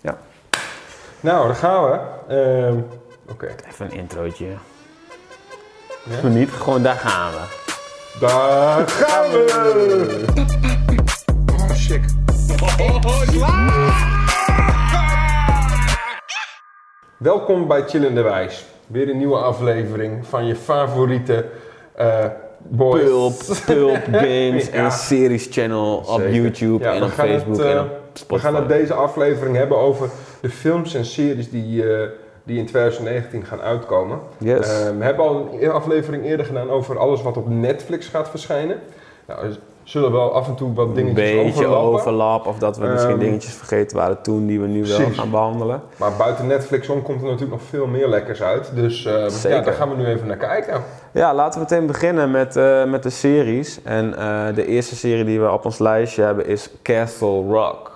Ja. Nou, daar gaan we. Ehm, Oké, Even een introotje. Ja? Niet, gewoon daar gaan we. daar gaan we! Oh, sick. Welkom bij Chillende Wijs. Weer een nieuwe aflevering van je favoriete eh boys. Pulp, Pulp Games Ja. en Series Channel op Zeker. YouTube Ja, en op het, Facebook eh, en op We gaan het deze aflevering hebben over de films en series die, eh, die in 2019 gaan uitkomen. Yes. Eh, we hebben al een aflevering eerder gedaan over alles wat op Netflix gaat verschijnen. Nou, er zullen wel af en toe wat een dingetjes beetje overlappen. overlap of dat we misschien Ehm, dingetjes vergeten waren toen die we nu wel gaan behandelen. Maar buiten Netflix om komt er natuurlijk nog veel meer lekkers uit. Dus Zeker. ja, daar gaan we nu even naar kijken. Ja, laten we meteen beginnen met, eh, met de series. En eh, de eerste serie die we op ons lijstje hebben is Castle Rock.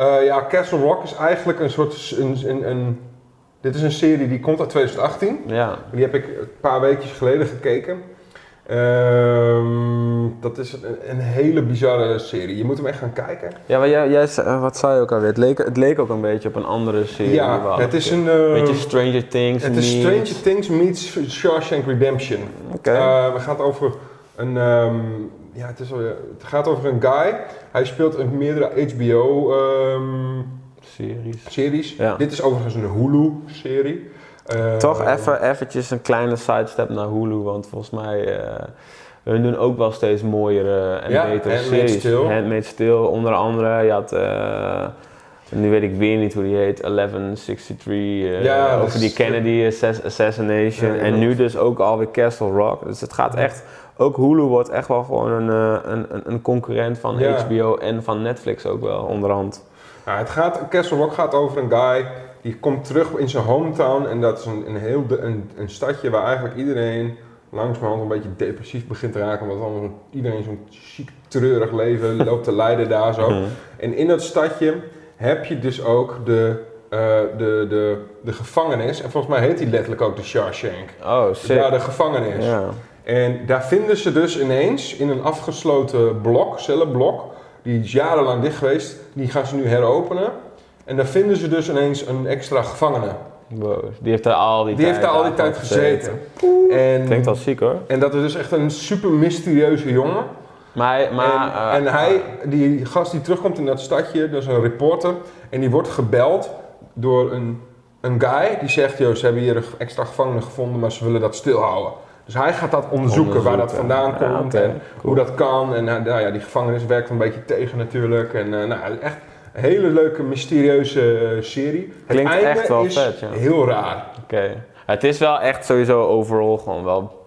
Eh, ja, Castle Rock is eigenlijk een soort... Een, een, een- dit is een serie die komt uit 2018. Ja, Die heb ik een paar weekjes geleden gekeken. Ehm, dat is een, een hele bizarre serie. Je moet hem echt gaan kijken. ja maar jij, jij, wat zei je ook alweer? Het leek, het leek ook een beetje op een andere serie. ja, het is een... eh, beetje Stranger Things. het is Stranger Things meets Shawshank Redemption. Oké. Eh, we gaan het over een... ehm, ja, het, is, wel- het gaat over een guy. Hij speelt in meerdere HBO... ehm, series. series. Ja. Dit is overigens een Hulu-serie. Eh, Toch even eventjes een kleine sidestep naar Hulu, want volgens mij eh hun doen ook wel steeds mooiere en Ja, betere Handmaid's series. Tale. Handmaid's Tale, onder andere. Je had, eh, nu weet ik weer niet hoe die heet, 1163, eh, Ja, over die Kennedy assass- assassination. Ja, en nu dus ook alweer Castle Rock. Dus het gaat echt, ook Hulu wordt echt wel gewoon een, eh, een, een, concurrent van Ja. HBO en van Netflix ook wel, onderhand. Nou, het gaat, Castle Rock gaat over een guy die komt terug in zijn hometown. En dat is een, een heel een, een stadje waar eigenlijk iedereen langzamerhand een beetje depressief begint te raken. Omdat allemaal iedereen zo'n ziek, treurig leven loopt te leiden daar zo. Mhm. En in dat stadje heb je dus ook de, eh, de, de, de gevangenis. En volgens mij heet die letterlijk ook de Shawshank. Oh, sick. Daar de gevangenis. Ja. En daar vinden ze dus ineens in een afgesloten blok, cellenblok, die is jarenlang dicht geweest, die gaan ze nu heropenen. En daar vinden ze dus ineens een extra gevangene. Wow, die heeft daar al die Die tijd heeft daar al die tijd gezeten. En, Klinkt wel ziek hoor. en dat is dus echt een super mysterieuze jongen. Maar, maar en, eh, en hij, die gast die terugkomt in dat stadje, dat is een reporter. En die wordt gebeld door een, een guy die zegt, joh, ze hebben hier een extra gevangene gevonden, maar ze willen dat stilhouden. Dus hij gaat dat onderzoeken, waar dat vandaan Ja, komt en cool. hoe dat kan. En eh, nou ja, die gevangenis werkt een beetje tegen natuurlijk. En eh, nou, echt een hele leuke, mysterieuze eh, serie. Klinkt het echt wel is vet, ja. heel raar. Oké. Het is wel echt sowieso overal gewoon wel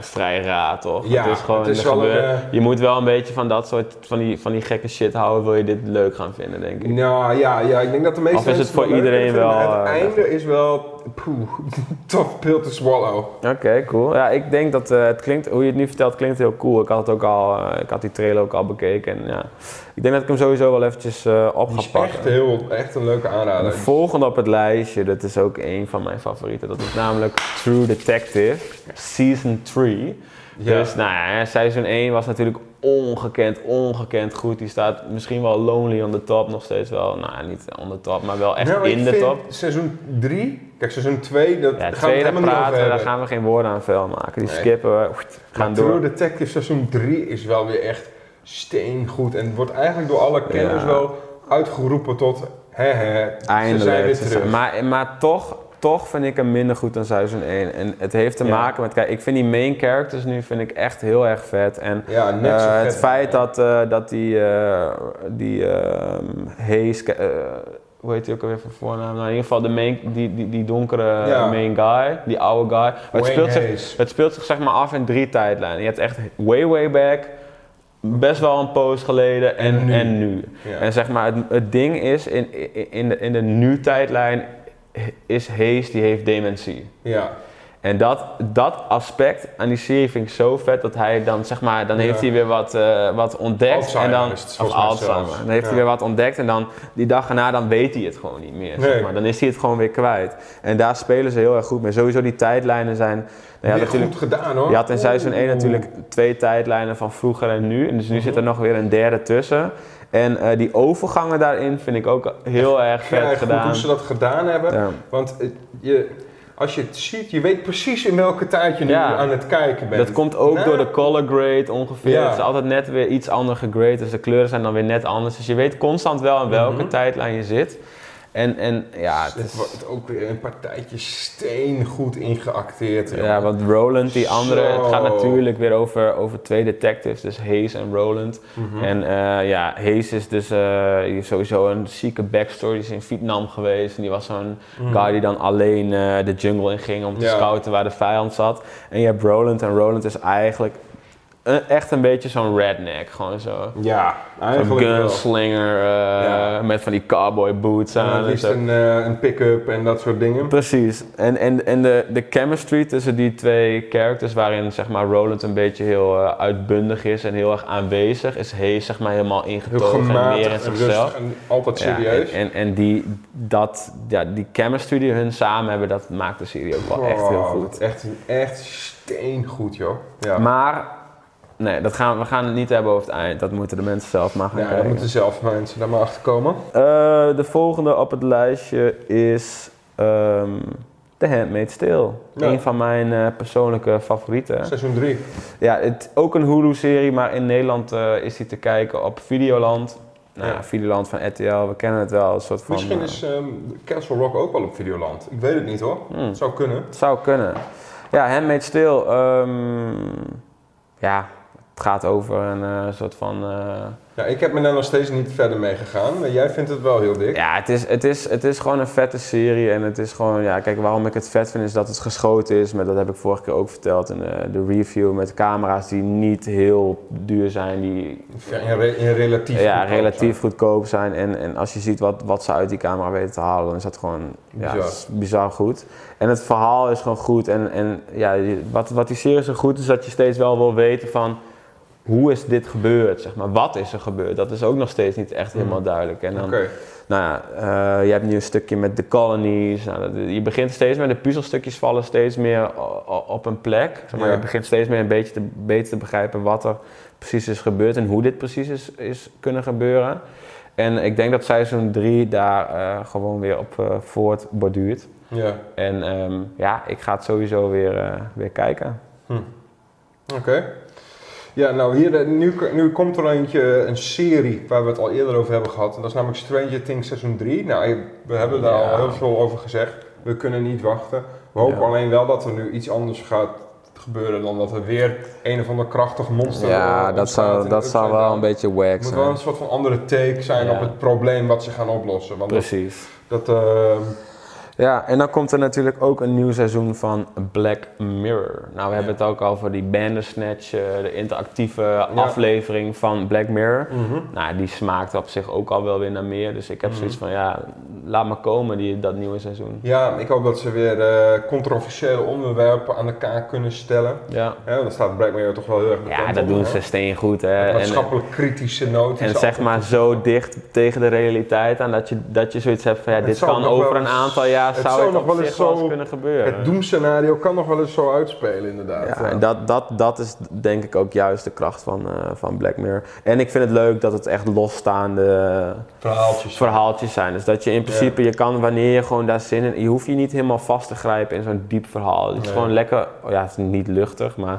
vrij, raar, toch? Ja, het is gewoon, het is wel een, Je moet wel een beetje van dat soort, van die, van die gekke shit houden, wil je dit leuk gaan vinden, denk ik. Nou ja, ja, ik denk dat de meeste Of is het voor iedereen wel, Het einde is wel, poeh, tough pill to swallow. Oké, cool. Ja, ik denk dat eh, het klinkt, hoe je het nu vertelt, klinkt heel cool. Ik had het ook al, eh, ik had die trailer ook al bekeken. En ja, ik denk dat ik hem sowieso wel eventjes eh, op ga pakken. echt, heel, echt een leuke De aanrader. volgende op het lijstje, dat is ook een van mijn favorieten. Dat is namelijk True Detective, Season 3. Ja. Dus nou ja, seizoen 1 was natuurlijk ongekend, ongekend goed. Die staat misschien wel lonely on the top, nog steeds wel. Nou niet on the top, maar wel echt Nou, in de top. Seizoen 3, kijk seizoen 2, dat Ja, gaan we het tweede helemaal niet over praten, daar hebben. gaan we geen woorden aan vuil maken. Die Nee. skippen we, gaan door. True Detective seizoen 3 is wel weer echt steengoed. En wordt eigenlijk door alle kenners Ja. wel uitgeroepen tot, hè hè, ze zijn Eindelijk. weer ze zijn- terug. Maar, maar toch, toch vind ik hem minder goed dan seizoen 1. En het heeft te Ja. maken met, kijk, ik vind die main characters nu vind ik echt heel erg vet. En ja, net Eh, vet. het feit dat, eh, dat die, eh, die ehm, Hayes, eh, hoe heet hij ook alweer van voornaam? Nou, in ieder geval de main, die, die, die donkere Ja. main guy, die oude guy. Het, speelt zich, het speelt zich zeg maar af in drie tijdlijnen. Je hebt echt way way back, best wel een poos geleden en, En en nu. nu. Ja. En zeg maar, het, het ding is, in, in, in de, in de nu-tijdlijn is Hayes, die heeft dementie. ja. En dat, dat aspect aan die serie vind ik zo vet dat hij dan zeg maar, dan Ja. heeft hij weer wat, eh, wat ontdekt. Alzheimer en dan, is het of Alzheimer. zelfs. Dan heeft Ja. hij weer wat ontdekt en dan die dag erna dan weet hij het gewoon niet meer. Nee. Zeg maar. Dan is hij het gewoon weer kwijt. En daar spelen ze heel erg goed mee. Sowieso die tijdlijnen zijn. Nou ja, natuurlijk, goed gedaan hoor. je had in seizoen 1 Oeh. natuurlijk twee tijdlijnen van vroeger en nu. En dus nu Mhm. zit er nog weer een derde tussen. En eh, die overgangen daarin vind ik ook heel erg vet Ja, goed gedaan. hoe ze dat gedaan hebben. Ja. Want het- je, als je het ziet, je weet precies in welke tijd je nu Ja. aan het kijken bent. Dat komt ook Nou, door de color grade ongeveer. Ja. Het is altijd net weer iets ander gegrade, dus de kleuren zijn dan weer net anders. Dus je weet constant wel in welke Mhm. tijdlijn je zit. En, en ja, het Het is, wordt ook weer een partijtje steen goed ingeacteerd. joh. ja, want Roland, die andere, het gaat natuurlijk weer over, over twee detectives, dus Hayes en Roland. Mhm. En eh, ja, Hayes is dus eh, sowieso een zieke backstory. Die is in Vietnam geweest. En die was zo'n Mhm. guy die dan alleen eh, de jungle in ging om te Ja. scouten waar de vijand zat. En je hebt Roland. En Roland is eigenlijk echt een beetje zo'n redneck. Gewoon zo. Ja, eigenlijk wel. gunslinger eh, Ja. met van die cowboy boots En aan. en liefst een, eh, een pick-up en dat soort dingen. Precies. En, en, en de, de chemistry tussen die twee characters, waarin zeg maar Roland een beetje heel eh, uitbundig is en heel erg aanwezig, is Hayes zeg maar helemaal Heel ingetogen en meer in zichzelf. en altijd Ja, serieus. en, en, en die, dat, ja, die chemistry die hun samen hebben, dat maakt de serie ook wel echt heel goed. Echt, echt steengoed, joh. Ja. Maar, nee, dat gaan, we gaan het niet hebben over het eind. Dat moeten de mensen zelf maar gaan ja, kijken. moeten zelf mensen daar maar achter komen. Eh, de volgende op het lijstje is ehm The Handmaid's Tale. Ja. Een van mijn eh, persoonlijke favorieten. Seizoen 3. Ja, het, ook een Hulu-serie, maar in Nederland eh, is die te kijken op Videoland. Nou, ja. Ja. Videoland van RTL, we kennen het wel. Een soort van, Misschien is ehm, Castle Rock ook wel op Videoland. Ik weet het niet hoor. hmm. Zou kunnen. Het zou kunnen. Ja, Handmaid's Tale. ehm, ja, het gaat over een eh, soort van... eh, Ja, ik heb me daar nog steeds niet verder mee gegaan. Maar jij vindt het wel heel dik. ja, het is, het, is, het is gewoon een vette serie. En het is gewoon... Ja, kijk, waarom ik het vet vind is dat het geschoten is. Maar dat heb ik vorige keer ook verteld in de, de review. Met camera's die niet heel duur zijn. Die Ja, in, re- in relatief. ja, goedkoop relatief goedkoop zijn. En, en als je ziet wat, wat ze uit die camera weten te halen, dan is dat gewoon ja, Bizar. is bizar goed. En het verhaal is gewoon goed. En, en ja, wat, wat die serie zo goed is, dat je steeds wel wil weten van hoe is dit gebeurd, zeg maar. Wat is er gebeurd? Dat is ook nog steeds niet echt Hmm. helemaal duidelijk. En dan, Oké. nou ja, eh, je hebt nu een stukje met de colonies. Nou, je begint steeds meer, de puzzelstukjes vallen steeds meer op een plek. Zeg maar, Ja. Je begint steeds meer een beetje te, beter te begrijpen wat er precies is gebeurd en hoe dit precies is, is kunnen gebeuren. En ik denk dat seizoen 3 daar eh, gewoon weer op eh voortborduurt. Ja. En ehm, ja, ik ga het sowieso weer, weer kijken. Oké. Ja, nou hier, eh, nu, nu komt er eentje, een serie waar we het al eerder over hebben gehad. En dat is namelijk Stranger Things seizoen 3. Nou, we hebben daar Ja. al heel veel over gezegd. We kunnen niet wachten. We hopen Ja. alleen wel dat er nu iets anders gaat gebeuren dan dat er weer een of ander krachtig monster Ja, eh, dat zou, dat zou wel een beetje wack Het moet wel een zijn. soort van andere take zijn Ja. op het probleem wat ze gaan oplossen. Want Precies. dat ehm, Ja, en dan komt er natuurlijk ook een nieuw seizoen van Black Mirror. Nou, we hebben het ook al over die Bandersnatch, eh, de interactieve aflevering van Black Mirror. mhm. Nou, die smaakt op zich ook al wel weer naar meer. Dus ik heb Mhm. zoiets van, ja, laat maar komen, die, dat nieuwe seizoen. Ja, ik hoop dat ze weer eh, controversiële onderwerpen aan de kaak kunnen stellen. Ja, Ja, want daar staat Black Mirror toch wel heel erg bekend ja dat doen hè? ze steen goed, hè. En, maatschappelijk kritische noot. en zeg maar zo dicht tegen de realiteit aan dat je, dat je zoiets hebt van, ja, dit kan over een aantal jaar, het zou zou het nog op wel eens wel eens zo- kunnen gebeuren. Het doemscenario kan nog wel eens zo uitspelen, inderdaad. Ja, Ja. en dat, dat, dat is denk ik ook juist de kracht van, eh, van Black Mirror. En ik vind het leuk dat het echt losstaande Verhaaltjes. verhaaltjes zijn. Dus dat je in principe, je kan wanneer je gewoon daar zin in... Je hoeft je niet helemaal vast te grijpen in zo'n diep verhaal. Het is Nee. gewoon lekker... oh ja, het is niet luchtig, maar...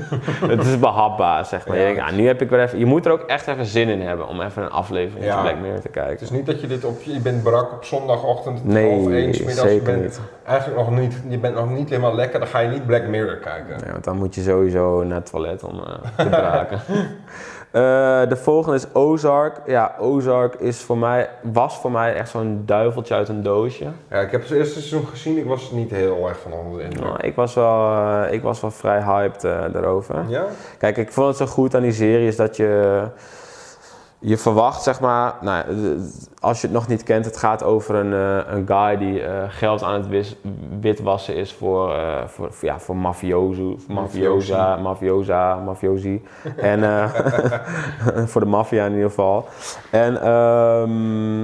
het is behapbaar, zeg maar. Ja. Je, denkt, ah, nu heb ik weer even... Je moet er ook echt even zin in hebben om even een aflevering Ja. van Black Mirror te Het kijken. is niet dat je dit op, je bent brak op zondagochtend Nee, half één middags. Je bent niet. eigenlijk nog niet, je bent nog niet helemaal lekker, dan ga je niet Black Mirror kijken. Ja, want dan moet je sowieso naar het toilet om eh, te braken. Eh, de volgende is Ozark. Ja, Ozark is voor mij, was voor mij echt zo'n duiveltje uit een doosje. Ja, ik heb het eerste seizoen gezien, ik was niet heel erg van onder de indruk. Nou, ik, was wel, eh, ik was wel vrij hyped eh, daarover. Ja? Kijk, ik vond het zo goed aan die serie is dat je... Je verwacht, zeg maar, nou, d- als je het nog niet kent, het gaat over een, eh, een guy die eh, geld aan het wis- witwassen is voor, eh, voor, ja, voor mafioso, mafiosa, mafiosa, mafiosi. en eh, voor de maffia in ieder geval. En ehm,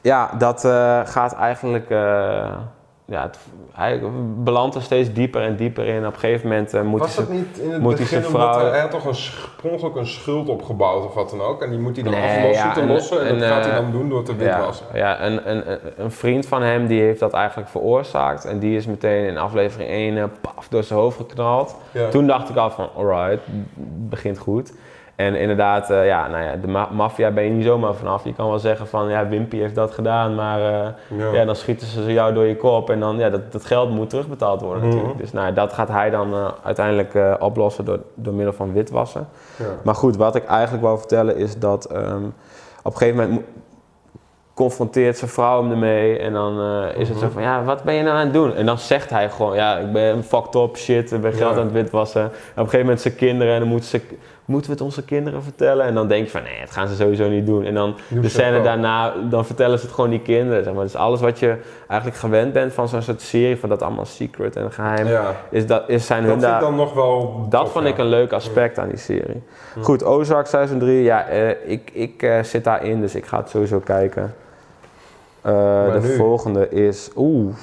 ja, dat eh, gaat eigenlijk, eh, ja, het- hij belandt er steeds dieper en dieper in. Op een gegeven moment eh, moet Was hij dat niet in het begin vrouw- hij, hij had toch een, per ongeluk een schuld opgebouwd of wat dan ook? En die moet hij dan Nee, aflossen ja, te en- lossen en, en, dat gaat hij eh, dan doen door te witwassen. Ja, ja een, een, een- vriend van hem die heeft dat eigenlijk veroorzaakt. En die is meteen in aflevering 1 eh, paf, door zijn hoofd geknald. Ja. Toen dacht ik al van, alright, begint goed. En inderdaad, eh, ja, nou ja, de ma- maffia ben je niet zomaar vanaf. Je kan wel zeggen van, ja, Wimpy heeft dat gedaan, maar eh, Ja. ja. dan schieten ze jou door je kop. En dan, ja, dat, dat geld moet terugbetaald worden Mhm. natuurlijk. Dus nou, ja, dat gaat hij dan eh, uiteindelijk oplossen door, door middel van witwassen. Ja. Maar goed, wat ik eigenlijk wou vertellen is dat ehm, op een gegeven moment mo- confronteert zijn vrouw hem ermee en dan is het zo Mhm. van, ja, wat ben je nou aan het doen? En dan zegt hij gewoon, ja, ik ben fucked up, shit, ik ben geld Ja. aan het witwassen. En op een gegeven moment zijn kinderen en dan moeten, ze, moeten we het onze kinderen vertellen? En dan denk je van, nee, dat gaan ze sowieso niet doen. En dan Doen de scène daarna, dan vertellen ze het gewoon die kinderen, zeg maar. Dus alles wat je eigenlijk gewend bent van zo'n soort serie, van dat allemaal secret en geheim, Ja. is, dat, is zijn Dat hun daar... dan nog wel Dat tof, vond ja. ik een leuk aspect aan die serie. Hm. Goed, Ozark seizoen 3, ja, eh, ik, ik eh, zit daarin, dus ik ga het sowieso kijken. Eh, de nu? volgende is, oeh,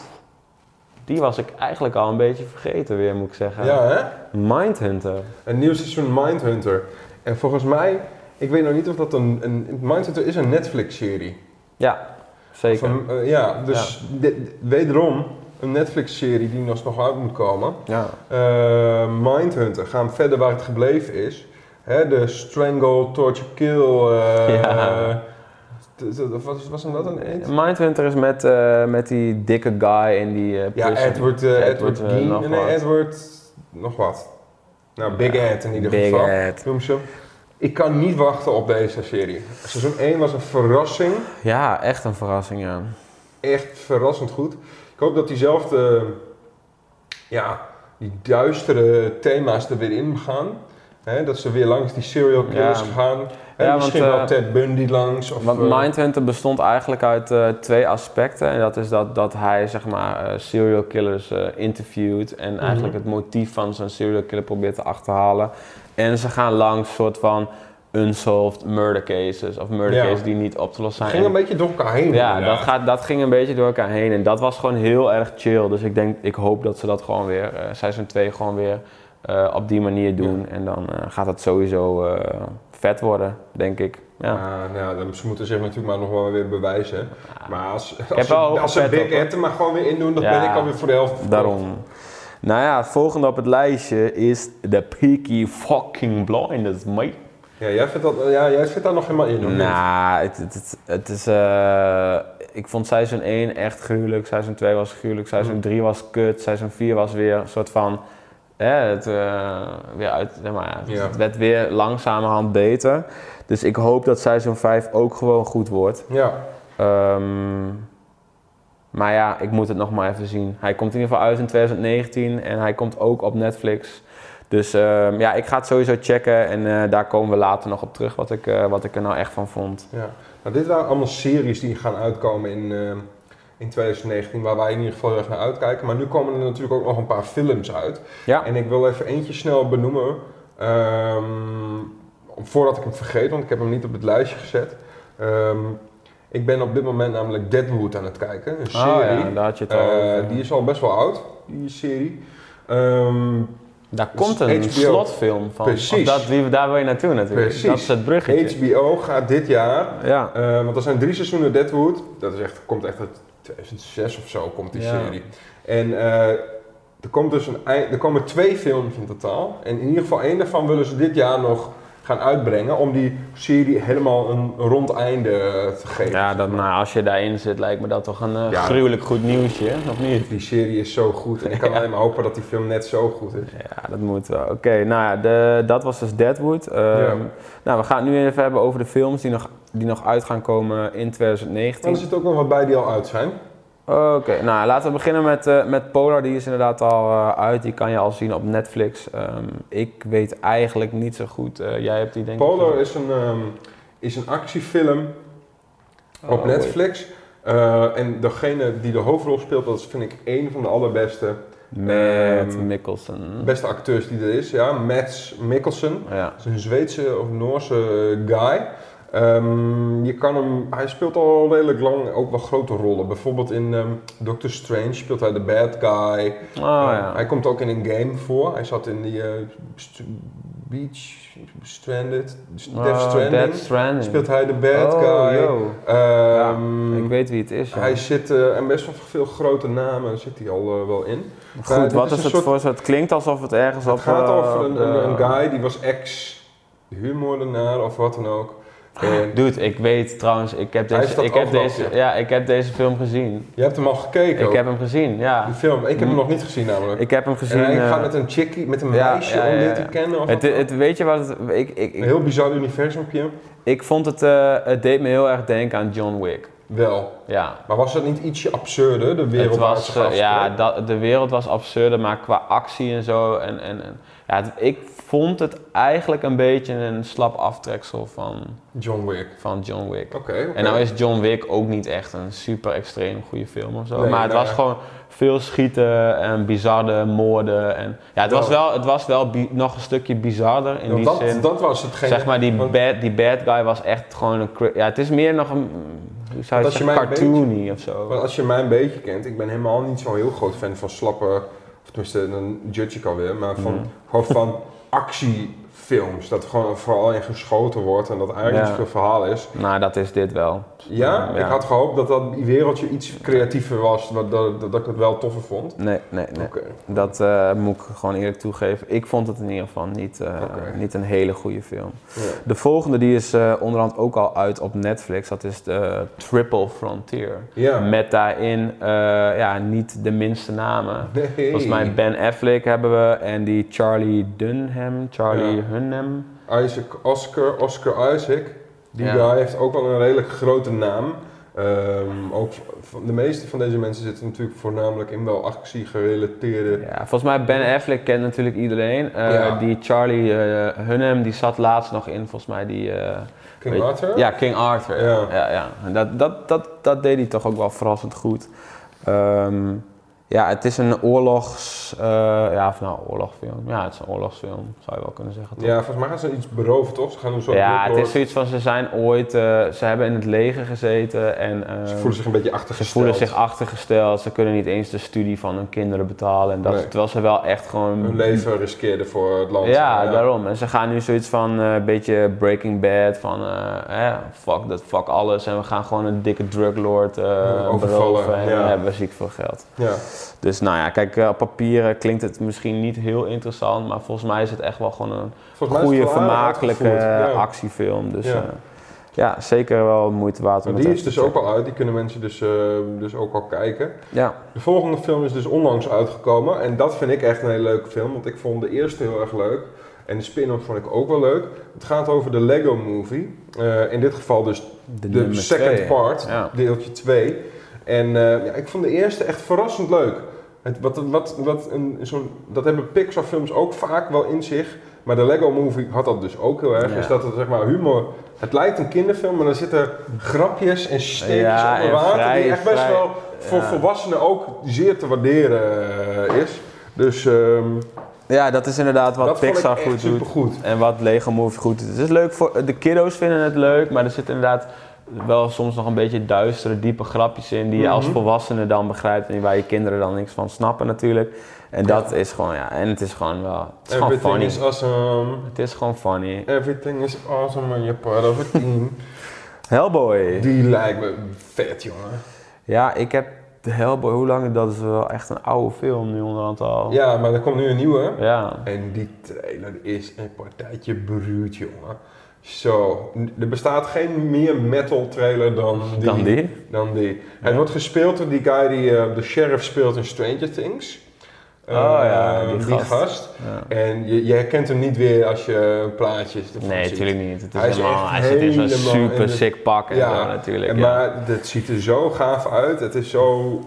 die was ik eigenlijk al een beetje vergeten weer, moet ik zeggen. Ja, hè? Mindhunter. Een nieuw seizoen Mindhunter. En volgens mij, ik weet nog niet of dat een, een Mindhunter is een Netflix-serie. Ja, zeker. Eh, ja, dus dit- wederom een Netflix-serie die nog nog uit moet komen. Ja. Eh, Mindhunter, gaan verder waar het gebleven is. Hè, de Strangle, Torture, Kill. eh, Ja. T- t- was, hem dat een eend? Mindhunter is met, eh, met die dikke guy in die eh Ja. Edward, eh, Edward, Edward, Gein. nee, wat. Edward, nog wat. Nou, Big Ja, Ed in ieder Big geval. Ed. Noem ze. Ik kan niet wachten op deze serie. Seizoen 1 was een verrassing. Ja, echt een verrassing, ja. Echt verrassend goed. Ik hoop dat diezelfde, ja, die duistere thema's er weer in gaan. Hè, dat ze weer langs die serial killers Ja. gaan. Ja, misschien want, wel eh, Ted Bundy langs. Of, Want eh, Mindhunter bestond eigenlijk uit eh, twee aspecten. En dat is dat, dat hij zeg maar serial killers interviewt en Mhm. eigenlijk het motief van zo'n serial killer probeert te achterhalen. En ze gaan langs soort van unsolved murder cases of murder Ja. cases die niet op te lossen het zijn. ging een beetje door elkaar heen. ja, dat, gaat, dat ging een beetje door elkaar heen en dat was gewoon heel erg chill. Dus ik denk, ik hoop dat ze dat gewoon weer, seizoen 2 gewoon weer eh, op die manier doen. En dan eh, gaat het sowieso eh, vet worden, denk ik. Ja. Nou dan- ze moeten zich natuurlijk maar nog wel weer bewijzen. Maar als, als, ze, als ze Big hoor. Ed er maar gewoon weer in doen, dan Ja, ben ik alweer voor de helft verkocht. Daarom. Nou ja, het volgende op het lijstje is The Peaky Fucking Blinders, mate. Ja, jij vindt, dat, ja, jij vindt daar nog helemaal in, niet? Nou, het, het, het, het is... ik vond seizoen 1 echt gruwelijk, seizoen 2 was gruwelijk, seizoen Mm. 3 was kut, seizoen 4 was weer een soort van... Hè, het, eh, weer uit, zeg maar, ja, het werd weer langzamerhand beter. Dus ik hoop dat seizoen 5 ook gewoon goed wordt. Ja, Ehm, maar ja, ik moet het nog maar even zien. Hij komt in ieder geval uit in 2019 en hij komt ook op Netflix. Dus ehm, ja, ik ga het sowieso checken en eh, daar komen we later nog op terug wat ik, eh, wat ik er nou echt van vond. ja. Nou, dit waren allemaal series die gaan uitkomen in, eh, in 2019, waar wij in ieder geval heel erg naar uitkijken. Maar nu komen er natuurlijk ook nog een paar films uit. Ja, En ik wil even eentje snel benoemen, ehm, voordat ik hem vergeet, want ik heb hem niet op het lijstje gezet. Ehm, ik ben op dit moment namelijk Deadwood aan het kijken, een serie. Oh ja, daar had je het al Eh, die is al best wel oud, die serie. Ehm, Daar dus komt een HBO. slotfilm van. Precies. Dat, die, daar wil je naartoe natuurlijk. Precies. Dat is het bruggetje. HBO gaat dit jaar, Ja. eh, want er zijn drie seizoenen Deadwood. Dat is echt, komt echt uit 2006 of zo, komt die Ja. serie. En eh, er, komt dus een, er komen twee films in totaal. En in ieder geval één daarvan willen ze dit jaar nog gaan uitbrengen. Om die serie helemaal een rond einde eh, te geven. Ja, dat, nou, als je daarin zit, lijkt me dat toch een Ja. gruwelijk goed nieuwsje, of niet? Die serie is zo goed. En ik kan Ja. alleen maar hopen dat die film net zo goed is. Ja, dat moet wel. Oké, nou ja, de, dat was dus Deadwood. Ehm, Ja. Nou, we gaan het nu even hebben over de films die nog, die nog uit gaan komen in Maar 2019. er zitten ook nog wat bij die al uit zijn. Oké, nou laten we beginnen met, eh, met Polar. Die is inderdaad al eh, uit. Die kan je al zien op Netflix. Ehm, ik weet eigenlijk niet zo goed. eh, jij hebt die denk ik... Polar is een, ehm, is een actiefilm op Oh, Netflix. En degene die de hoofdrol speelt, dat is, vind ik een van de allerbeste Met Ehm, Mikkelsen. beste acteurs die er is. Ja, Mads Mikkelsen. Ja. Dat is een Zweedse of Noorse guy. Ehm, je kan hem, hij speelt al redelijk lang ook wel grote rollen. Bijvoorbeeld in ehm, Doctor Strange speelt hij de bad guy. Oh ja. Hij komt ook in een game voor. Hij zat in die eh, St- Beach Stranded, Oh, Death Stranding. Death Stranding. Speelt hij de bad oh, guy. Ik weet wie het is. ja. hij zit, eh, en best wel veel grote namen zit hij al eh, wel in. Goed, wat is het soort- voor? Het klinkt alsof het ergens op. Het gaat over een, een guy die was ex-huurmoordenaar of wat dan ook. En Dude, ik weet trouwens, ik heb deze, ik heb deze, ja. ik heb deze film gezien. je hebt hem al gekeken Ik ook, heb hem gezien, ja. die film. Ik heb hem Hm. nog niet gezien namelijk. Ik heb hem gezien. en hij eh, gaat met een chickie, met een ja, meisje ja, om dit te kennen of het, het, weet je wat het, ik, ik, Een heel bizar universumpje. ik vond het, eh, het deed me heel erg denken aan John Wick. Wel. Ja. Maar was dat niet ietsje absurder, de Het wereldwaartse was, eh, ja, dat, de wereld was absurder, maar qua actie en zo. En, en, en, ja, het- ik vond het eigenlijk een beetje een slap aftreksel van, John Wick. van John Wick. Oké. En nou is John Wick ook niet echt een super extreem goede film of zo. Nee, maar het nou was gewoon veel schieten en bizarre moorden. En, ja, het was Wel. het was wel nog een stukje bizarder in die dat, zin. dat was hetgeen. zeg maar, die want- bad, die bad guy was echt gewoon een... Ja, het is meer nog een... Hoe zou je zeggen? Cartoony of zo. Want als je mij een beetje kent, ik ben helemaal niet zo'n heel groot fan van slappe, of tenminste, dan judge ik alweer, maar van, Mhm. gewoon van actie actiefilms. Dat er gewoon vooral in geschoten wordt en dat eigenlijk Ja. niet zoveel verhaal is. Nou, dat is dit wel. Ja, Ja. ik had gehoopt dat dat wereldje iets creatiever was, dat, dat, dat ik het wel toffer vond. Nee, nee, nee. Dat eh, moet ik gewoon eerlijk toegeven. Ik vond het in ieder geval niet, eh, niet een hele goede film. Ja. De volgende die is eh onderhand ook al uit op Netflix. Dat is de Triple Frontier. Ja. Met daarin ja, niet de minste namen. Nee. Volgens mij Ben Affleck hebben we en die Charlie Dunham. Charlie. Hunnam. Isaac Oscar, Oscar Isaac. Die Ja. guy heeft ook wel een redelijk grote naam. Ehm, ook van de meeste van deze mensen zitten natuurlijk voornamelijk in wel actie gerelateerde. Ja, volgens mij Ben Affleck kent natuurlijk iedereen. Eh, Ja. Die Charlie eh Hunnam die zat laatst nog in volgens mij die... eh, King Weet- Arthur? Ja, King Arthur. Ja. Ja. Ja, ja. En dat, dat, dat, dat deed hij toch ook wel verrassend goed. Ehm, ja, het is een oorlogs... eh, ja, of nou, oorlogsfilm. Ja, het is een oorlogsfilm, zou je wel kunnen zeggen. Toch? Ja, volgens mij gaan ze iets beroven, toch? Ze gaan zo ja, het is zoiets van, ze zijn ooit... eh, ze hebben in het leger gezeten en... eh, Ze voelen zich een beetje ze achtergesteld. voelen zich achtergesteld. Ze kunnen niet eens de studie van hun kinderen betalen. En dat, Nee. Terwijl ze wel echt gewoon... Hun leven riskeerden voor het land. Ja, daarom. En ze gaan nu zoiets van een beetje Breaking Bad, van eh, fuck dat, fuck alles. En we gaan gewoon een dikke druglord eh overvallen, beroven en ja. hebben we ziek veel geld. Ja. Dus nou ja, kijk, eh, op papier eh, klinkt het misschien niet heel interessant, maar volgens mij is het echt wel gewoon een Volgens goede, vermakelijke ja. actiefilm. Dus Ja. ja. ja, zeker wel moeite waard om Maar die is dus ook al uit, die kunnen mensen dus, eh, dus ook al kijken. Ja, De volgende film is dus onlangs uitgekomen en dat vind ik echt een hele leuke film, want ik vond de eerste heel erg leuk. En de spin-off vond ik ook wel leuk. Het gaat over de Lego Movie. Eh, in dit geval dus de, second twee. part, Ja. deeltje 2. En eh, ja, ik vond de eerste echt verrassend leuk. Het, wat, wat, wat een, zo'n, dat hebben Pixar films ook vaak wel in zich. Maar de Lego Movie had dat dus ook heel erg. Ja. Is dat het zeg maar humor... Het lijkt een kinderfilm, maar er zitten grapjes en steekjes Ja, onder water vrij- die echt best vrij- wel voor ja. volwassenen ook zeer te waarderen eh, is. Dus ehm, ja, dat is inderdaad wat dat Pixar goed doet. supergoed. En wat Lego Movie goed doet. Het is leuk voor de kiddo's vinden het leuk, maar er zitten inderdaad wel soms nog een beetje duistere, diepe grapjes in die je als Mhm. volwassene dan begrijpt en waar je kinderen dan niks van snappen natuurlijk. En Ja. dat is gewoon, ja, en het is gewoon wel, het is gewoon Everything funny. is awesome. Het is gewoon funny. Everything is awesome when you're part of a team. Hellboy. Die lijkt me vet, jongen. Ja, ik heb de Hellboy, hoe lang, dat is wel echt een oude film nu onderhand al. Ja, maar er komt nu een nieuwe. Ja. En die trailer is een partijtje bruut, jongen. Zo, er bestaat geen meer metal trailer dan die. Dan die? Dan die. Het Ja. wordt gespeeld door die guy die eh, de sheriff speelt in Stranger Things. Oh ja, Eh, die gast. Ja. En je, je herkent hem niet weer als je een plaatje ervan Nee, natuurlijk niet. Het is Hij helemaal, hij zit in zo'n in super sick pak en Ja, zo natuurlijk. En ja. Maar het ziet er zo gaaf uit. Het is zo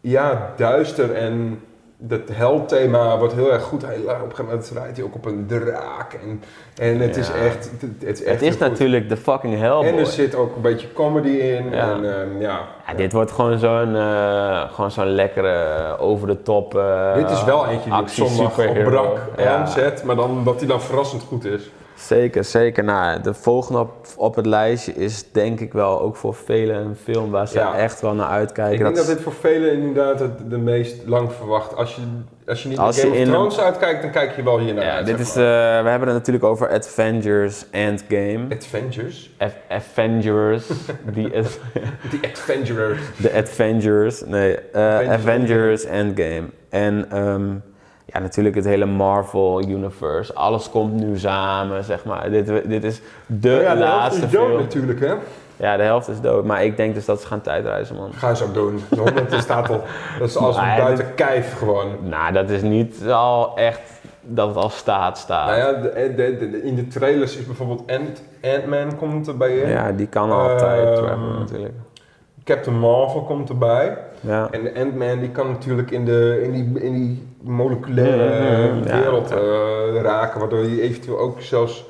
ja, duister en dat heldthema wordt heel erg goed. Hij, op een gegeven moment rijdt hij ook op een draak. En, en het, is echt, het, het is echt Het is natuurlijk de fucking Hellboy. En er zit ook een beetje comedy in. Ja. En, ehm, ja. Ja, dit wordt gewoon zo'n eh, gewoon zo'n lekkere over de top eh Dit is wel eentje die op zondag op brak aanzet, maar dan, dat hij dan verrassend goed is. Zeker, zeker. Nou, de volgende op, op het lijstje is denk ik wel ook voor velen een film waar ze Ja. echt wel naar uitkijken. Ik denk dat dit voor velen inderdaad het, de meest lang verwacht. Als je, als je niet Als naar Game of uitkijkt, dan kijk je wel hier naar ja, uit. dit is, eh, we hebben het natuurlijk over Avengers Endgame. Avengers? Av- Avengers, die ad- Die Avengers. de Avengers, nee, Avengers Avengers Endgame. En ehm, ja, natuurlijk het hele Marvel Universe. Alles komt nu samen, zeg maar. Dit, dit is de Oh ja, de helft is dood film. natuurlijk, hè? Ja, de helft is dood. Maar ik denk dus dat ze gaan tijdreizen, man. Ga ze ook doen. 100 staat al. Dat is als buiten kijf gewoon. Nou, dat is niet al echt dat het al staat staat. Nou ja, de, de- de- de- in de trailers is bijvoorbeeld Ant- Ant-Man komt erbij in. Ja, die kan altijd travelen natuurlijk. Captain Marvel komt erbij. Ja. En de Ant-Man die kan natuurlijk in, de, in, die, in die moleculaire ja. wereld eh, raken, waardoor hij eventueel ook zelfs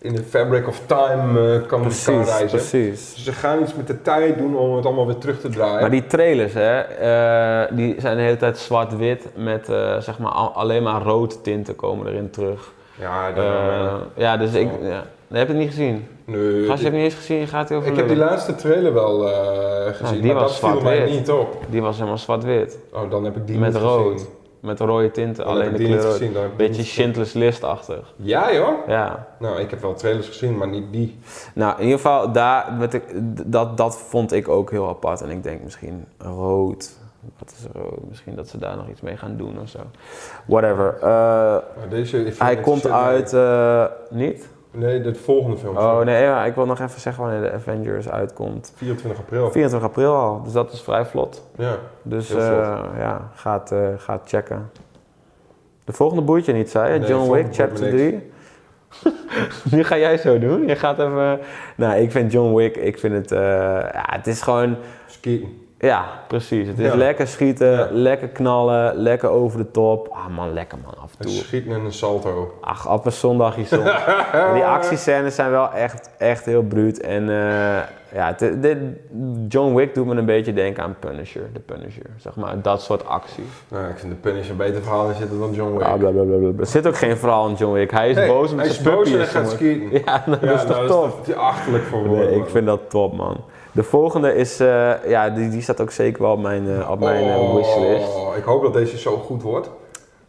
in de fabric of time eh, kan, kan Precies, reizen. precies. Dus ze gaan iets met de tijd doen om het allemaal weer terug te draaien. Maar die trailers, hè, eh, die zijn de hele tijd zwart-wit met zeg maar al- alleen maar rood tinten komen erin terug. ja, dat- ja, dus ik, ja. Dat heb je het niet gezien. Nee, Gast, je hebt niet eens gezien, je gaat heel veel ik heb die laatste trailer wel eh, gezien, die maar was dat viel mij niet op. Die was helemaal zwart-wit. Oh, dan heb ik die Met niet rood. gezien. Met rode tinten, Dan alleen heb de kleur Beetje. Schindler's List-achtig. Ja joh? Ja. Nou, ik heb wel trailers gezien, maar niet die. Nou, in ieder geval, daar, met de, dat, dat vond ik ook heel apart. En ik denk misschien rood. Wat is rood? Misschien dat ze daar nog iets mee gaan doen of zo. Whatever. Eh, deze, hij komt uit... eh, niet? Nee, de volgende film. Oh nee, ja, ik wil nog even zeggen wanneer de Avengers uitkomt. 24 april. 24 april al, dus dat is vrij vlot. Ja. Dus eh, ja, gaat, eh, gaat checken. De volgende boeit je niet, zei je? Nee, John Wick, chapter 3. nu ga jij zo doen. Je gaat even... Nou, ik vind John Wick, ik vind het... eh, ja, het is gewoon... Skieten. Ja, precies. Het is Ja. lekker schieten, Ja. lekker knallen, lekker over de top. Ah man, lekker man, af en Een toe. schieten en een salto. Ach, op een zondag is soms. Maar die actiescènes zijn wel echt, echt heel bruut. En eh, ja, het- dit- John Wick doet me een beetje denken aan Punisher, de Punisher. Zeg maar, dat soort actie. Nou, ik vind de Punisher beter verhaal in zitten dan John Wick. Ah, blablabla. Er zit ook geen verhaal in John Wick. Hij is Nee, boos met hij is boos en hij gaat skieten. Ja, nou, dat is toch nou, top? Dat is achterlijk voor woorden. Nee, ik vind dat top, man. De volgende is, eh, ja, die, die staat ook zeker wel op mijn, eh, op mijn eh, Oh, wishlist. Ik hoop dat deze zo goed wordt.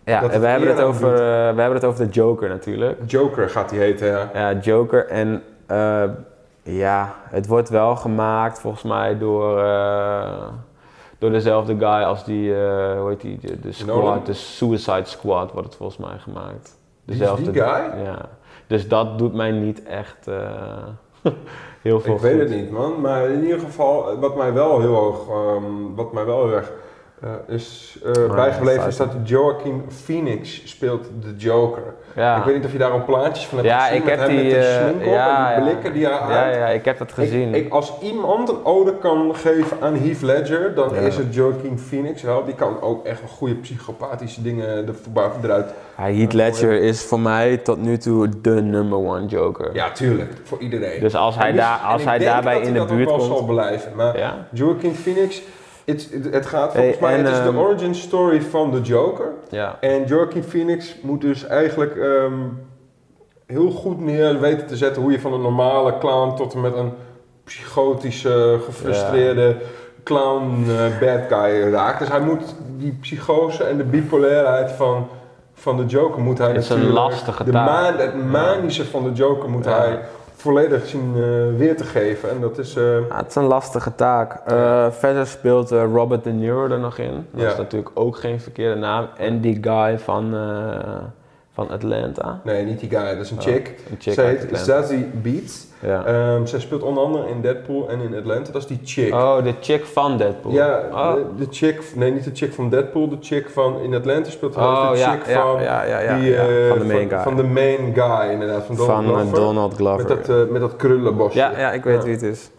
Ja, en we hebben, het over, we hebben het over de Joker natuurlijk. Joker gaat die heten, ja. Ja, Joker. En eh, ja, het wordt wel gemaakt volgens mij door, eh, door dezelfde guy als die, hoe heet die, de, de Nolan? squad, de Suicide Squad wordt het volgens mij gemaakt. Die guy? Ja. Dus dat doet mij niet echt eh, heel veel Ik weet goed. het niet, man. Maar in ieder geval, wat mij wel heel erg, ehm, wat mij wel heel erg is eh, bijgebleven, ja, is dat Joaquin Phoenix speelt de Joker. Ja. Ik weet niet of je daar al plaatjes van hebt ja, gezien ik met heb hem die, met de eh, ja, en die blikken die hij ja, ja, ik heb dat gezien. Ik, ik, als iemand een ode kan geven aan Heath Ledger, dan is het Joaquin Phoenix wel. Die kan ook echt goede psychopathische dingen er voorbij eruit. Heath Ledger is voor mij tot nu toe de number one Joker. Ja, tuurlijk, voor iedereen. Dus als hij, daar, als hij daarbij in de buurt komt... zal blijven. Maar? Joaquin Phoenix, het, het gaat volgens Hey, mij, en, het is de ehm, origin story van de Joker. Ja. En Joaquin Phoenix moet dus eigenlijk ehm, heel goed neer weten te zetten hoe je van een normale clown tot en met een psychotische, gefrustreerde clown eh, bad guy raakt. Dus hij moet die psychose en de bipolairheid van, van de Joker moet hij Het is een lastige de het manische van de Joker moet Ja. hij volledig zien eh, weer te geven. En dat is... eh, Ja, het is een lastige taak. Eh, verder speelt Robert De Niro er nog in. Dat Ja. is natuurlijk ook geen verkeerde naam. En die guy van, van Atlanta. nee, niet die guy, dat is een Oh, chick. Een chick Zij heet. Zazie Beats. Ja. Ehm, zij speelt onder andere in Deadpool en in Atlanta. Dat is die chick. oh, de chick van Deadpool. Ja, Oh, de, de chick, nee niet de chick van Deadpool, de chick van in Atlanta speelt hij oh de ja, chick ja, van, die, eh, van de main guy. Van de main guy inderdaad, van Donald Van, Glover. Donald Glover. Met dat, eh, met dat krullenbosje. ja, ja, ik weet wie het is.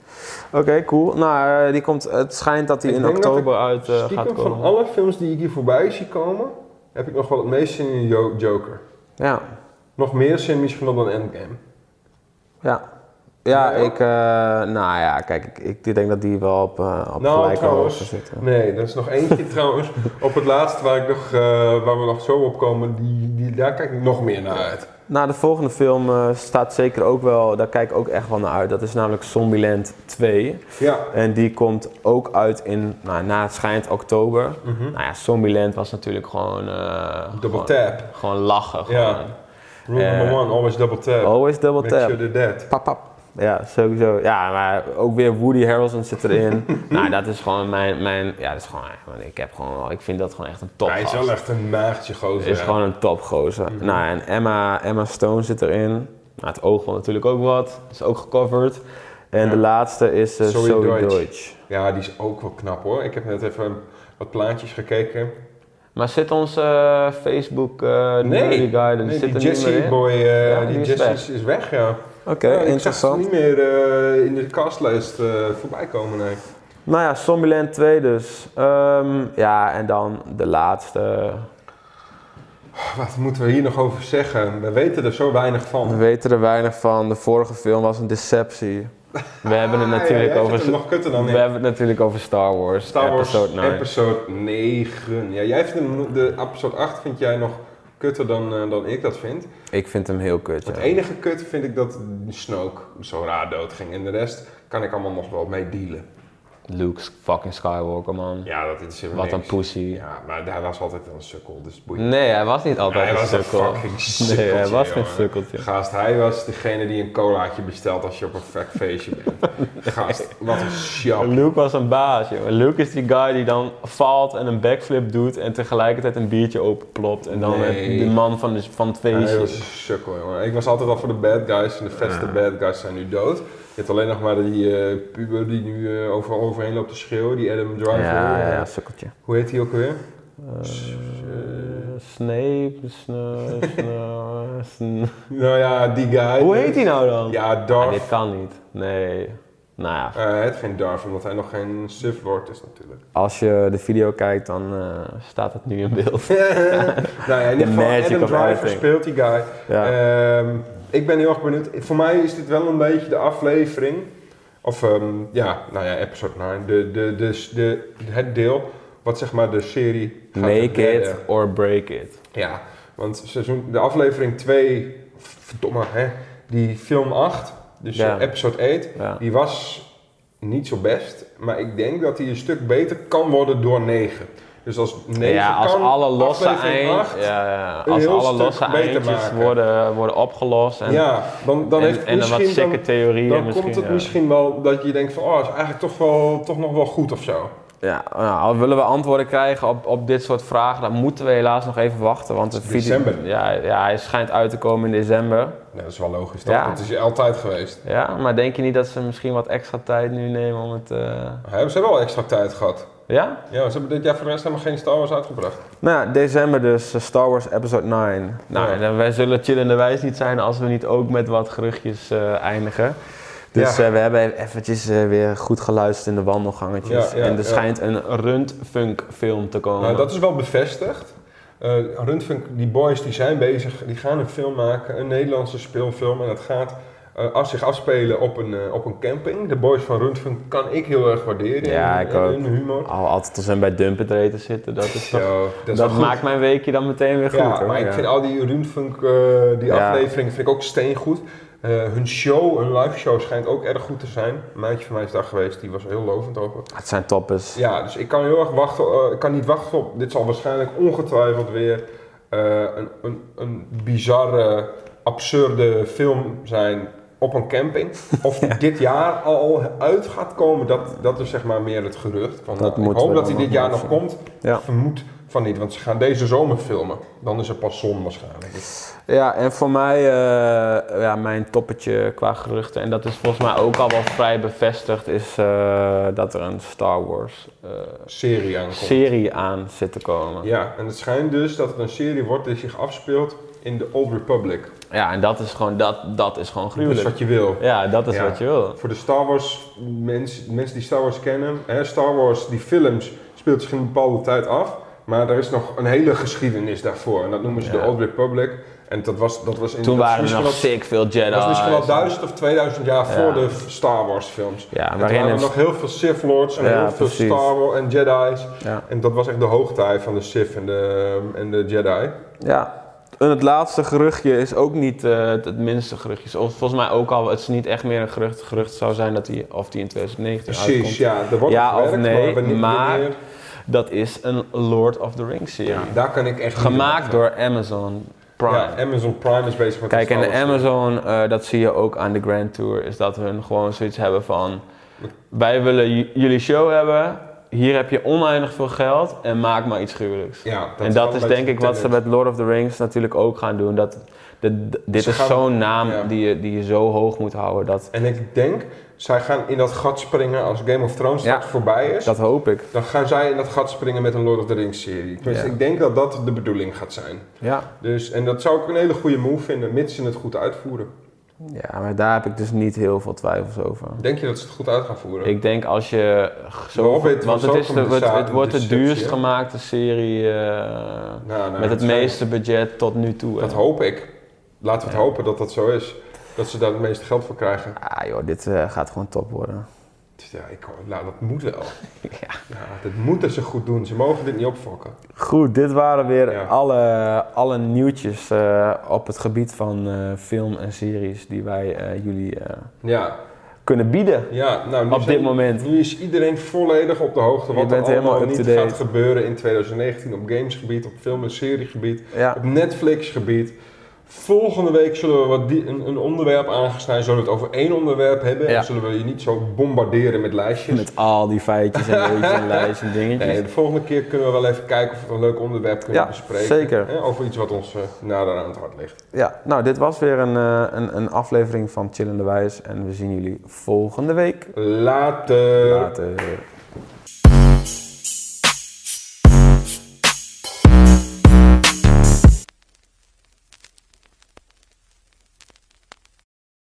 Oké, cool. Nou, eh, die komt, het schijnt dat Ik in oktober uit gaat van komen. alle films die ik hier voorbij zie komen, heb ik nog wel het meest zin in Jo- Joker. Ja, Nog meer zin misschien dan Endgame. ja. Ja, ik, eh, nou ja, kijk, ik, ik denk dat die wel op, eh op Nou, gelijke trouwens, zitten. Nee, er is nog eentje trouwens op het laatste waar, ik nog, eh, waar we nog zo op komen, die, die, daar kijk ik nog meer naar uit. Nou, de volgende film eh, staat zeker ook wel, daar kijk ik ook echt wel naar uit. Dat is namelijk Zombieland 2. Ja. En die komt ook uit in, nou, na het schijnt oktober. Mhm. Nou ja, Zombieland was natuurlijk gewoon... eh, Double gewoon, tap. gewoon lachen. Ja. Rule Eh, number one, always double tap. Always double Make tap. sure they're dead. Pap, pap. Ja, sowieso. Ja, maar ook weer Woody Harrelson zit erin. nou, dat is gewoon mijn, mijn ja, dat is gewoon, ik heb gewoon, ik vind dat gewoon echt een top. Hij is wel echt een maagdje gozer. is ja. gewoon een topgozer. Mhm. Nou, en Emma, Emma Stone zit erin. Nou, het oog wil natuurlijk ook wat. Is ook gecoverd. En Ja. de laatste is uh, Deutsch. Deutsch. Ja, die is ook wel knap hoor. Ik heb net even wat plaatjes gekeken. Maar zit onze eh, Facebook uh, Guy, er nee zit die er niet Jesse meer in? boy, Ja, die, die weg. is weg, ja. Oké, Ja, ik zag interessant. ze niet meer eh, in de castlijst eh, voorbij komen, nee. Nou ja, Zombieland 2 dus. Ehm, ja, en dan de laatste. Wat moeten we hier nog over zeggen? We weten er zo weinig We van. weten er weinig van. De vorige film was een deceptie. We hebben het Ah, natuurlijk ja, over... vindt hem nog kutter dan We hebben het natuurlijk over Star Wars. Star Wars episode 9. episode 9. Ja, jij vindt hem, de episode 8 vind jij nog kutter dan, eh, dan ik dat vind. Ik vind hem heel kut, Het ja. enige kut vind ik dat Snoke zo raar dood ging. En de rest kan ik allemaal nog wel mee dealen. Luke fucking Skywalker, man. Ja, dat is Wat een pussy. Ja, maar hij was altijd een sukkel, dus boeiend. Nee, hij was niet altijd hij een was een sukkel. fucking Nee, sukkeltje, hij was geen sukkeltje. Gast, hij was degene die een colaatje bestelt als je op een fuck feestje bent. Gast, wat een sjap. Luke was een baas, joh. Luke is die guy die dan valt en een backflip doet en tegelijkertijd een biertje openplopt. En dan Nee. de man van, de, van het Hij was een sukkel, jongen. Ik was altijd al voor de bad guys en de vetste bad guys zijn nu dood. Je hebt alleen nog maar die eh, puber die nu eh, overal overheen loopt te schreeuwen, die Adam Driver. ja, ja, ja, sukkeltje. Hoe heet hij ook weer? Eh, Snape, Sna- Sna- Sna- Nou ja, die guy. Hoe heet hij nou dan? Ja, Ah, Darth. dit kan niet. Nee. Nou ja, Eh, het geen Darth, omdat hij nog geen Sith Lord is natuurlijk. als je de video kijkt, dan staat het nu in beeld. nou ja, in ieder geval Adam Driver speelt die guy. Ja. Ehm, ik ben heel erg benieuwd. Voor mij is dit wel een beetje de aflevering. Of ehm, ja, nou ja, episode 9. De, de, de, de, het deel wat zeg maar de serie gaat Make it or break it. Ja, want seizoen, de aflevering 2, verdomme hè, die film 8, dus Ja. eh, episode 8, Ja. die was niet zo best. Maar ik denk dat die een stuk beter kan worden door 9. Dus als 9 ja, als kan alle losse, eind, 8, ja, ja. Als alle losse eindjes maken. worden, worden opgelost en, ja, dan, dan en, heeft en wat misschien sikke dan, theorieën dan misschien. komt het ja. misschien wel dat je denkt van, oh, is eigenlijk toch, wel, toch nog wel goed of zo. Ja, nou, al willen we antwoorden krijgen op, op dit soort vragen, dan moeten we helaas nog even wachten. Want video, December. Ja, ja, hij schijnt uit te komen in december. Nee, dat is wel logisch, toch? Ja. Het is altijd geweest. Ja, maar denk je niet dat ze misschien wat extra tijd nu nemen om het... Ja, ze hebben wel extra tijd gehad. Ja? Ja, ze hebben dit jaar voor de rest helemaal geen Star Wars uitgebracht. Nou, ja, december dus, eh, Star Wars Episode 9. Nou, Ja. en dan- wij zullen chillende wijs niet zijn als we niet ook met wat geruchtjes eh, eindigen. Dus Ja. eh, we hebben eventjes eh, weer goed geluisterd in de wandelgangetjes. Ja, en er schijnt een Rundfunk film te komen. Nou, dat is wel bevestigd. Eh Rundfunk, die boys die zijn bezig, die gaan een film maken, een Nederlandse speelfilm. En dat gaat eh, af zich afspelen op een, eh, op een camping. De boys van Rundfunk kan ik heel erg waarderen Ja, in, ik in ook. hun humor. Al, altijd als we bij Dumpet eten zitten, dat is toch... Zo, dat is maakt mijn weekje dan meteen weer goed ja, hoor. maar ik vind al die Rundfunk, eh, die Ja. afleveringen, vind ik ook steengoed. Eh hun show, hun live show schijnt ook erg goed te zijn. Een maatje van mij is daar geweest, die was heel lovend over. Het zijn toppers. Ja, dus ik kan heel erg wachten. eh, ik kan niet wachten op. Dit zal waarschijnlijk ongetwijfeld weer eh, een, een, een bizarre, absurde film zijn op een camping. Of dit jaar al uit gaat komen, dat, dat is zeg maar meer het gerucht. Van, Dat nou, ik hoop dat hij dit jaar nog komt. Ja. Ik vermoed van niet, want ze gaan deze zomer filmen. Dan is er pas zon waarschijnlijk. Ja, en voor mij, eh, ja, mijn toppetje qua geruchten, en dat is volgens mij ook al wel vrij bevestigd, is eh, dat er een Star Wars eh, Serie aankomt. serie aan zit te komen. Ja, en het schijnt dus dat het een serie wordt die zich afspeelt in de Old Republic. Ja, en dat is gewoon, dat, dat is gewoon Dat is gruwelijk. wat je wil. Ja, dat is Ja. wat je wil. Voor de Star Wars mensen, mensen die Star Wars kennen, hè, Star Wars, die films speelt zich in een bepaalde tijd af, maar er is nog een hele geschiedenis daarvoor en dat noemen ze Ja. de Old Republic. En dat was, dat was in Toen dat waren er nog sick veel Jedi. Dat is misschien wel duizend of 2000 jaar Ja. voor de Star Wars films. Ja, En waarin waren er nog heel veel Sith Lords en Ja, heel veel precies. Star Wars en Jedi's. Ja. En dat was echt de hoogtij van de Sith en de, en de Jedi. Ja, En het laatste geruchtje is ook niet eh, het, minste geruchtje. Vol- Volgens mij ook al, het is niet echt meer een gerucht. Het gerucht zou zijn dat die, of die in 2019 Precies, uitkomt. ja. Er wordt Ja of nee, maar- Dat is een Lord of the Rings serie. Ja, daar kan ik echt Gemaakt door Amazon Prime. Ja, Amazon Prime is bezig met Kijk, en Amazon, eh, dat zie je ook aan de Grand Tour, is dat hun gewoon zoiets hebben van... Wij willen jullie show hebben, hier heb je oneindig veel geld en maak maar iets gruwelijks. Ja, en dat is denk ik wat ze met Lord of the Rings natuurlijk ook gaan doen. Dat, de- de- dit Ze is zo'n naam ja. die, je, die je zo hoog moet houden. Dat, En ik denk, zij gaan in dat gat springen als Game of Thrones Ja. voorbij is. dat hoop ik. Dan gaan zij in dat gat springen met een Lord of the Rings serie. Dus Ja. ik denk dat dat de bedoeling gaat zijn. Ja. Dus, en dat zou ik een hele goede move vinden, mits ze het goed uitvoeren. Ja, maar daar heb ik dus niet heel veel twijfels over. Denk je dat ze het goed uit gaan voeren? Ik denk als je zo... Hobbit Want het, is de, het, het wordt de duurst hè? gemaakte serie eh, Nou, nou, met het het meeste budget tot nu toe. Dat hè. hoop ik. Laten we het Ja. hopen dat dat zo is. Dat ze daar het meeste geld voor krijgen. Ah joh, dit eh, gaat gewoon top worden. Dus Ja, ik, nou, dat moet wel. Ja. Ja, dat moeten ze goed doen. Ze mogen dit niet opfokken. Goed, dit waren weer Ja. alle, alle nieuwtjes eh, op het gebied van eh, film en series die wij eh, jullie Ja, kunnen bieden. ja nou, nu Op zijn- dit moment. Nu is iedereen volledig op de hoogte wat er allemaal niet gaat gebeuren in 2019 op gamesgebied, op film- en seriegebied, op Netflix-gebied. Volgende week zullen we wat die, een, een onderwerp aangesneden, zullen we het over één onderwerp hebben Ja. en zullen we je niet zo bombarderen met lijstjes. met al die feitjes en weetjes en lijstjes en dingetjes. Nee, de volgende keer kunnen we wel even kijken of we een leuk onderwerp kunnen Ja, bespreken. zeker. Hè, over iets wat ons eh, nader aan het hart ligt. Ja, nou dit was weer een, eh, een, een aflevering van Chillende Wijs en we zien jullie volgende week. Later. Later.